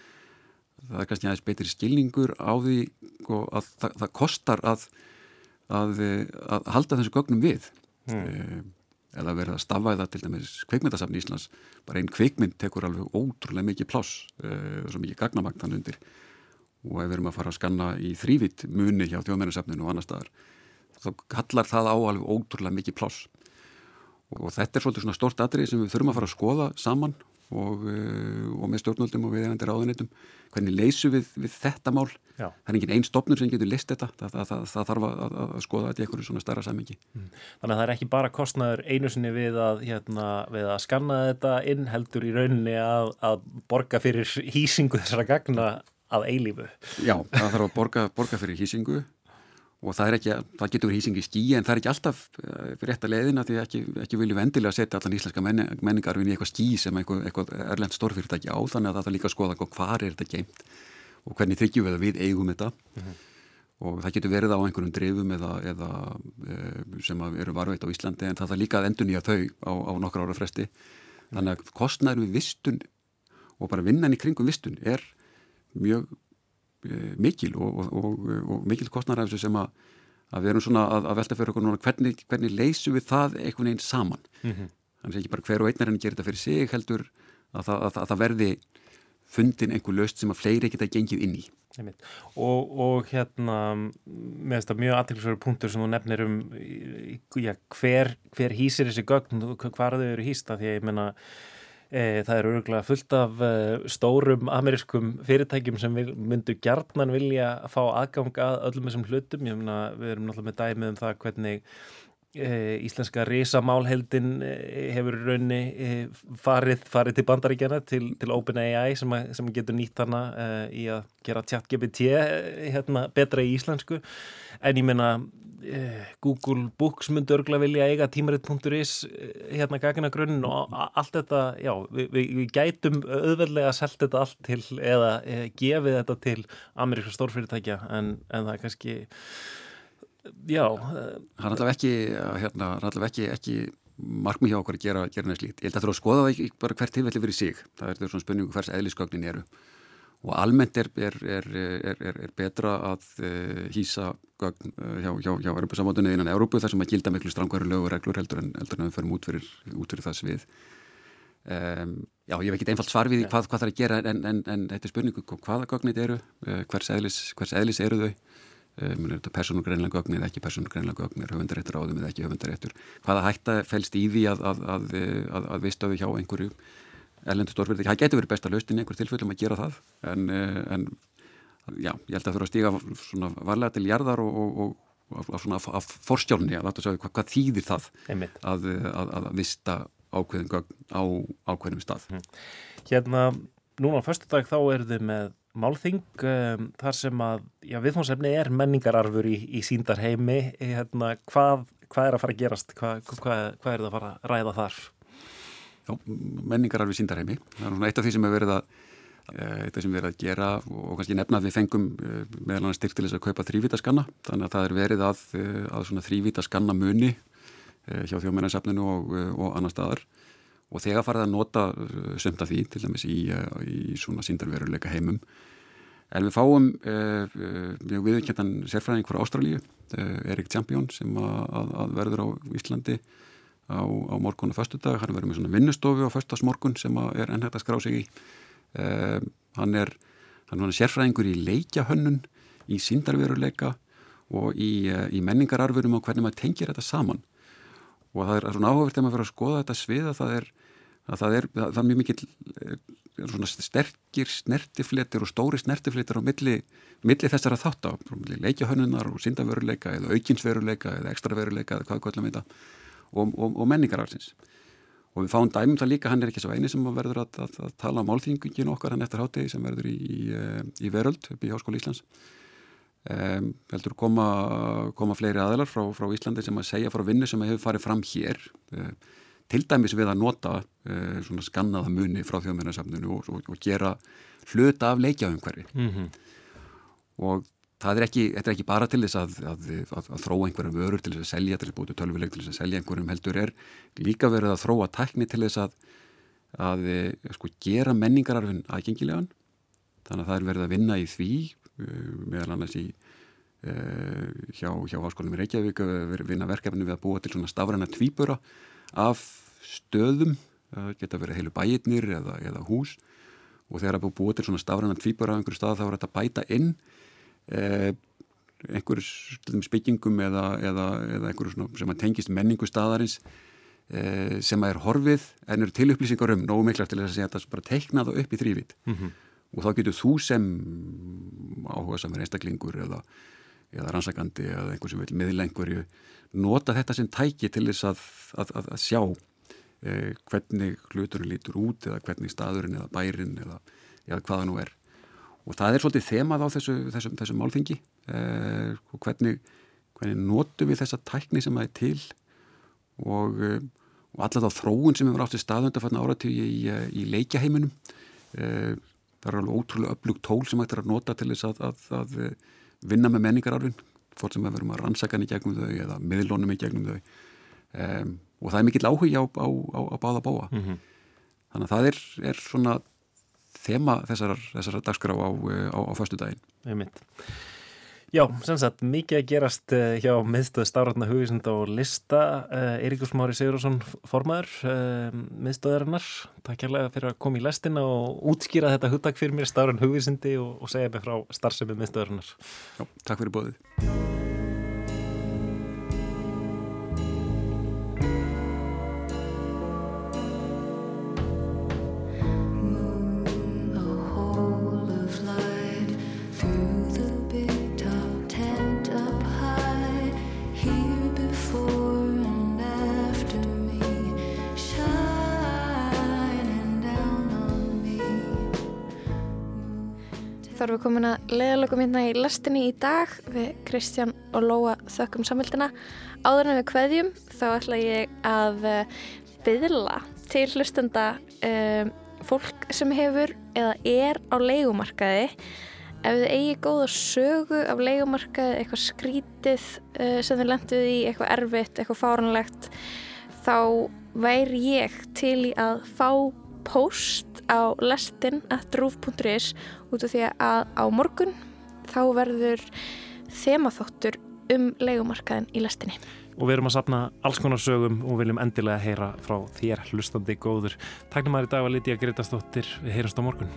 það er kannski aðeins betri skilningur á því og að það, það kostar að, að, að halda þessu gögnum við. Mm. eða verða að stafæða til dæmis kveikmyndasafn í Íslands. Bara einn kveikmynd tekur alveg ótrúlega mikið pláss e, og svo mikið gagnamagt hann undir. Og ef við erum að fara að skanna í þrývitt muni hjá þjóðmennarsafninu og annar staðar þá kallar það á alveg ótrúlega mikið pláss. Og þetta er svolítið svona stort atrið sem við þurfum að fara að skoða saman og, og með stjórnvöldum og við efandir áðunitum hvernig leysu við, við þetta mál? Já. það er engin einn stopnur sem getur list þetta. Það, það, það, það þarf að, að skoða þetta í einhverju svona starra samingi mm. Þannig að það er ekki bara kostnaður einu sinni við að, hérna, við að skanna þetta inn heldur í rauninni að, að borga fyrir hýsingu þessara gagna að eilífu. Já, það þarf að borga, borga fyrir hýsingu og það, ekki, það getur verið hýsing í skí en það er ekki alltaf fyrir rétt að leiðina því ekki, ekki viljum vendilega setja allan íslenska menningarvin í eitthvað skí sem eitthvað, eitthvað erlend stórfyrirtæki á þannig að það er líka að skoða hvað er þetta geimt og hvernig tryggjum við að við eigum þetta mm -hmm. og það getur verið á einhverjum drifum eða, eða e, sem eru varveit á Íslandi en það er líka að endur nýja þau á, á nokkra ára fresti þannig að kostnæður við vistun og bara vinnan í kringum vistun er mjög Eh, mikil og, og, og, og mikil kostnarafsu sem að, að við erum svona að, að velta fyrir okkur núna hvernig, hvernig leysum við það einhvern veginn saman? Mm -hmm. þannig að ekki bara hver og einnar henni gerir þetta fyrir sig heldur að, að það verði fundin einhver löst sem að fleiri geta gengið inn í. Og hérna með þetta mjög aðtilsverður punktur sem þú nefnir um já, hver, hver hýsir þessi gögn, hvað þau eru hýsta því að ég menna það eru örgulega fullt af e, stórum amerískum fyrirtækjum sem myndu gjarnan vilja fá aðgang að öllum þessum hlutum. Ég meina, við erum náttúrulega með dæmið um það hvernig e, íslenska risamálheldin hefur raunni farið, farið til bandaríkjana til, til OpenAI sem, að, sem getur nýtt hana í að gera chat GPT hérna, betra í íslensku. En ég meina, Eh, Google Books myndi örgla vilja eiga tímaritt.is eh, hérna gagina grunn og allt þetta, já, við, við, gætum auðveldlega að selta þetta allt til eða e, gefið þetta til ameríska stórfyrirtækja en, en það er kannski já Það er alltaf ekki, hérna, ekki, ekki markmið hjá okkur að gera, gera næst líkt. Ég held að það þurfa að skoða það ekki bara hvert tilfelli fyrir sig. Það er svona spurningu hvers eðlisgögnin eru og almennt er, er, er, er betra að uh, hýsa gögn uh, hjá, hjá, hjá Europasamvátunni innan Európu þar sem að gilda miklu strangværi lög og reglur heldur en, heldur en við förum út fyrir, út fyrir það svið. Um, já, ég hef ekki einfalt svar við hvað, hvað það er að gera en, en, en þetta er spurningu hvaða gögnit eru, uh, hvers, eðlis, hvers eðlis eru þau, um, er þetta persónugreinlega gögn eða ekki persónugreinlega gögn, er höfundaréttur áðum eða ekki höfundaréttur, hvaða hætta fælst í því að, að, að, að, að viðstöðu hjá einhverju erlendu stórfyrirtæki, það getur verið besta laustin í einhver tilfellum að gera það en, eh, en já, ég held að það þurfa að stíga svona varlega til jarðar og, og, og af svona af forstjálni að að segja hvað, hvað þýðir það að, að, að vista ákveðin á ákveðinum stað. Hm. Hérna, núna á förstu dag þá er þið með málþing um, þar sem að, já, viðfónsefni er menningararfur í, í síndarheimi hérna, hvað, hvað er að fara að gerast? Hvað, hvað, hvað er það að fara að ræða þar? Já, menningararfi síndarheimi. Það er svona eitt af því sem við verið að eh, eitt af því sem við verið að gera og kannski nefna að við fengum eh, meðal annars styrk til þess að kaupa þrývítaskanna. Þannig að það er verið að, eh, að þrývítaskanna muni hjá þjóðmennarsafninu og, og annar staðar og þegar farið að nota sömt af því til dæmis í, í svona síndarveruleika heimum. En við fáum mjög viðkjöndan sérfræðing frá Ástralíu, Erik Champion sem að, að verður á Íslandi á, á morgun og föstudag, hann verður með svona vinnustofu á föstasmorgun sem er ennhægt að skrá sig í. Uh, hann er hann er sérfræðingur í leikjahönnun í síndarveruleika og í, uh, í menningararfurum og hvernig maður tengir þetta saman. Og það er svona áhugavert þegar maður fyrir að skoða þetta svið að það er að það er, það, það er mjög mikill eh, svona sterkir snertifletir og stóri snertifletir á milli, milli þessara þátt á leikjahönnunar og syndaveruleika eða aukinsveruleika eða ekstraveruleika eða hvað kvöldum þetta og, og, og menningararfsins. Og við fáum dæmum það líka, hann er ekki svo eini sem verður að, að, að tala á málþingin okkar hann eftir hátegi sem verður í, í, í Veröld upp í Háskóli Íslands. Um, heldur koma, koma fleiri aðlar frá, frá Íslandi sem að segja frá vinnu sem hefur farið fram hér um, til dæmis við að nota uh, svona skannaða muni frá þjóðmennasafninu og, og, og gera hluta af leikjaumhverfi. Mm -hmm. og það er ekki, þetta er ekki bara til þess að, að, að, að þróa einhverjum vörur til þess að selja, til þess að búti tölvuleik til þess að selja einhverjum heldur er líka verið að þróa tækni til þess að sko, gera menningararfin aðgengilegan. Þannig að það er verið að vinna í því meðal annars í uh, hjá, hjá Háskólinum í Reykjavík vinna verkefni við að búa til svona stafræna tvíbura af stöðum, geta verið heilu bæirnir eða, eða hús. Og þegar að búa til svona stafræna tvíbura af einhverju stað þá er þetta bæta inn eh, einhverjum spekkingum eða, eða, eða einhverjum sem að tengist menningu staðarins eh, sem er horfið en eru til upplýsingar um nógu miklar til þess að segja að það bara teikna það upp í þrývit mm -hmm. og þá getur þú sem áhuga samir einstaklingur eða, eða rannsakandi eða einhver sem vil miðla einhverju nota þetta sem tæki til þess að, að, að, að sjá eh, hvernig hluturinn lítur út eða hvernig staðurinn eða bærin eða, eða hvaða nú er og það er svolítið þemað á þessu, þessu, þessu málþingi. Eh, hvernig, hvernig notum við þessa tækni sem það er til og, eh, og allar þá þróun sem varum átt í staðönda fann áratíu í, í leikjaheiminum. Eh, það er alveg ótrúlega upplugt tól sem hægt er að nota til þess að, að, að vinna með menningararfin fór sem við verum að rannsaka hann í gegnum þau eða miðlónum í gegnum þau. Um, og það er mikill áhuga á, á, á, á báða báa mm -hmm. þannig að það er, er svona þema þessar, þessar dagskrá á, á, á föstu daginn. Já, sem sagt, mikið að gerast hjá miðstöð Stárarna Hugisund og Lista. Eiríkur Smári Sigurðarsson, formaður miðstöðarinnar. Takk kærlega fyrir að koma í lestina og útskýra þetta hugtak fyrir mér Stárarn Hugisundi og, og segja mig frá starfsemi miðstöðarinnar. Já, takk fyrir bóðið. Leiðalögum hérna í lastinni í dag við Kristján og Lóa þökkum samvildina. Áður en við kveðjum þá ætla ég að byðla til hlustenda um, fólk sem hefur eða er á leikumarkaði. Ef þið eigi góða sögu af leikumarkaði, eitthvað skrítið uh, sem þið lenduð í, eitthvað erfitt, eitthvað fáranlegt, þá væri ég til í að fá post á lestin at roof.is út af því að á morgun þá verður þemaþóttur um leikumarkaðin í lestinni. Og við erum að sapna alls konar sögum og viljum endilega heyra frá þér hlustandi góður. Takk fyrir maður í dag að Lítiða Gretastóttir. Við heyrast á morgun.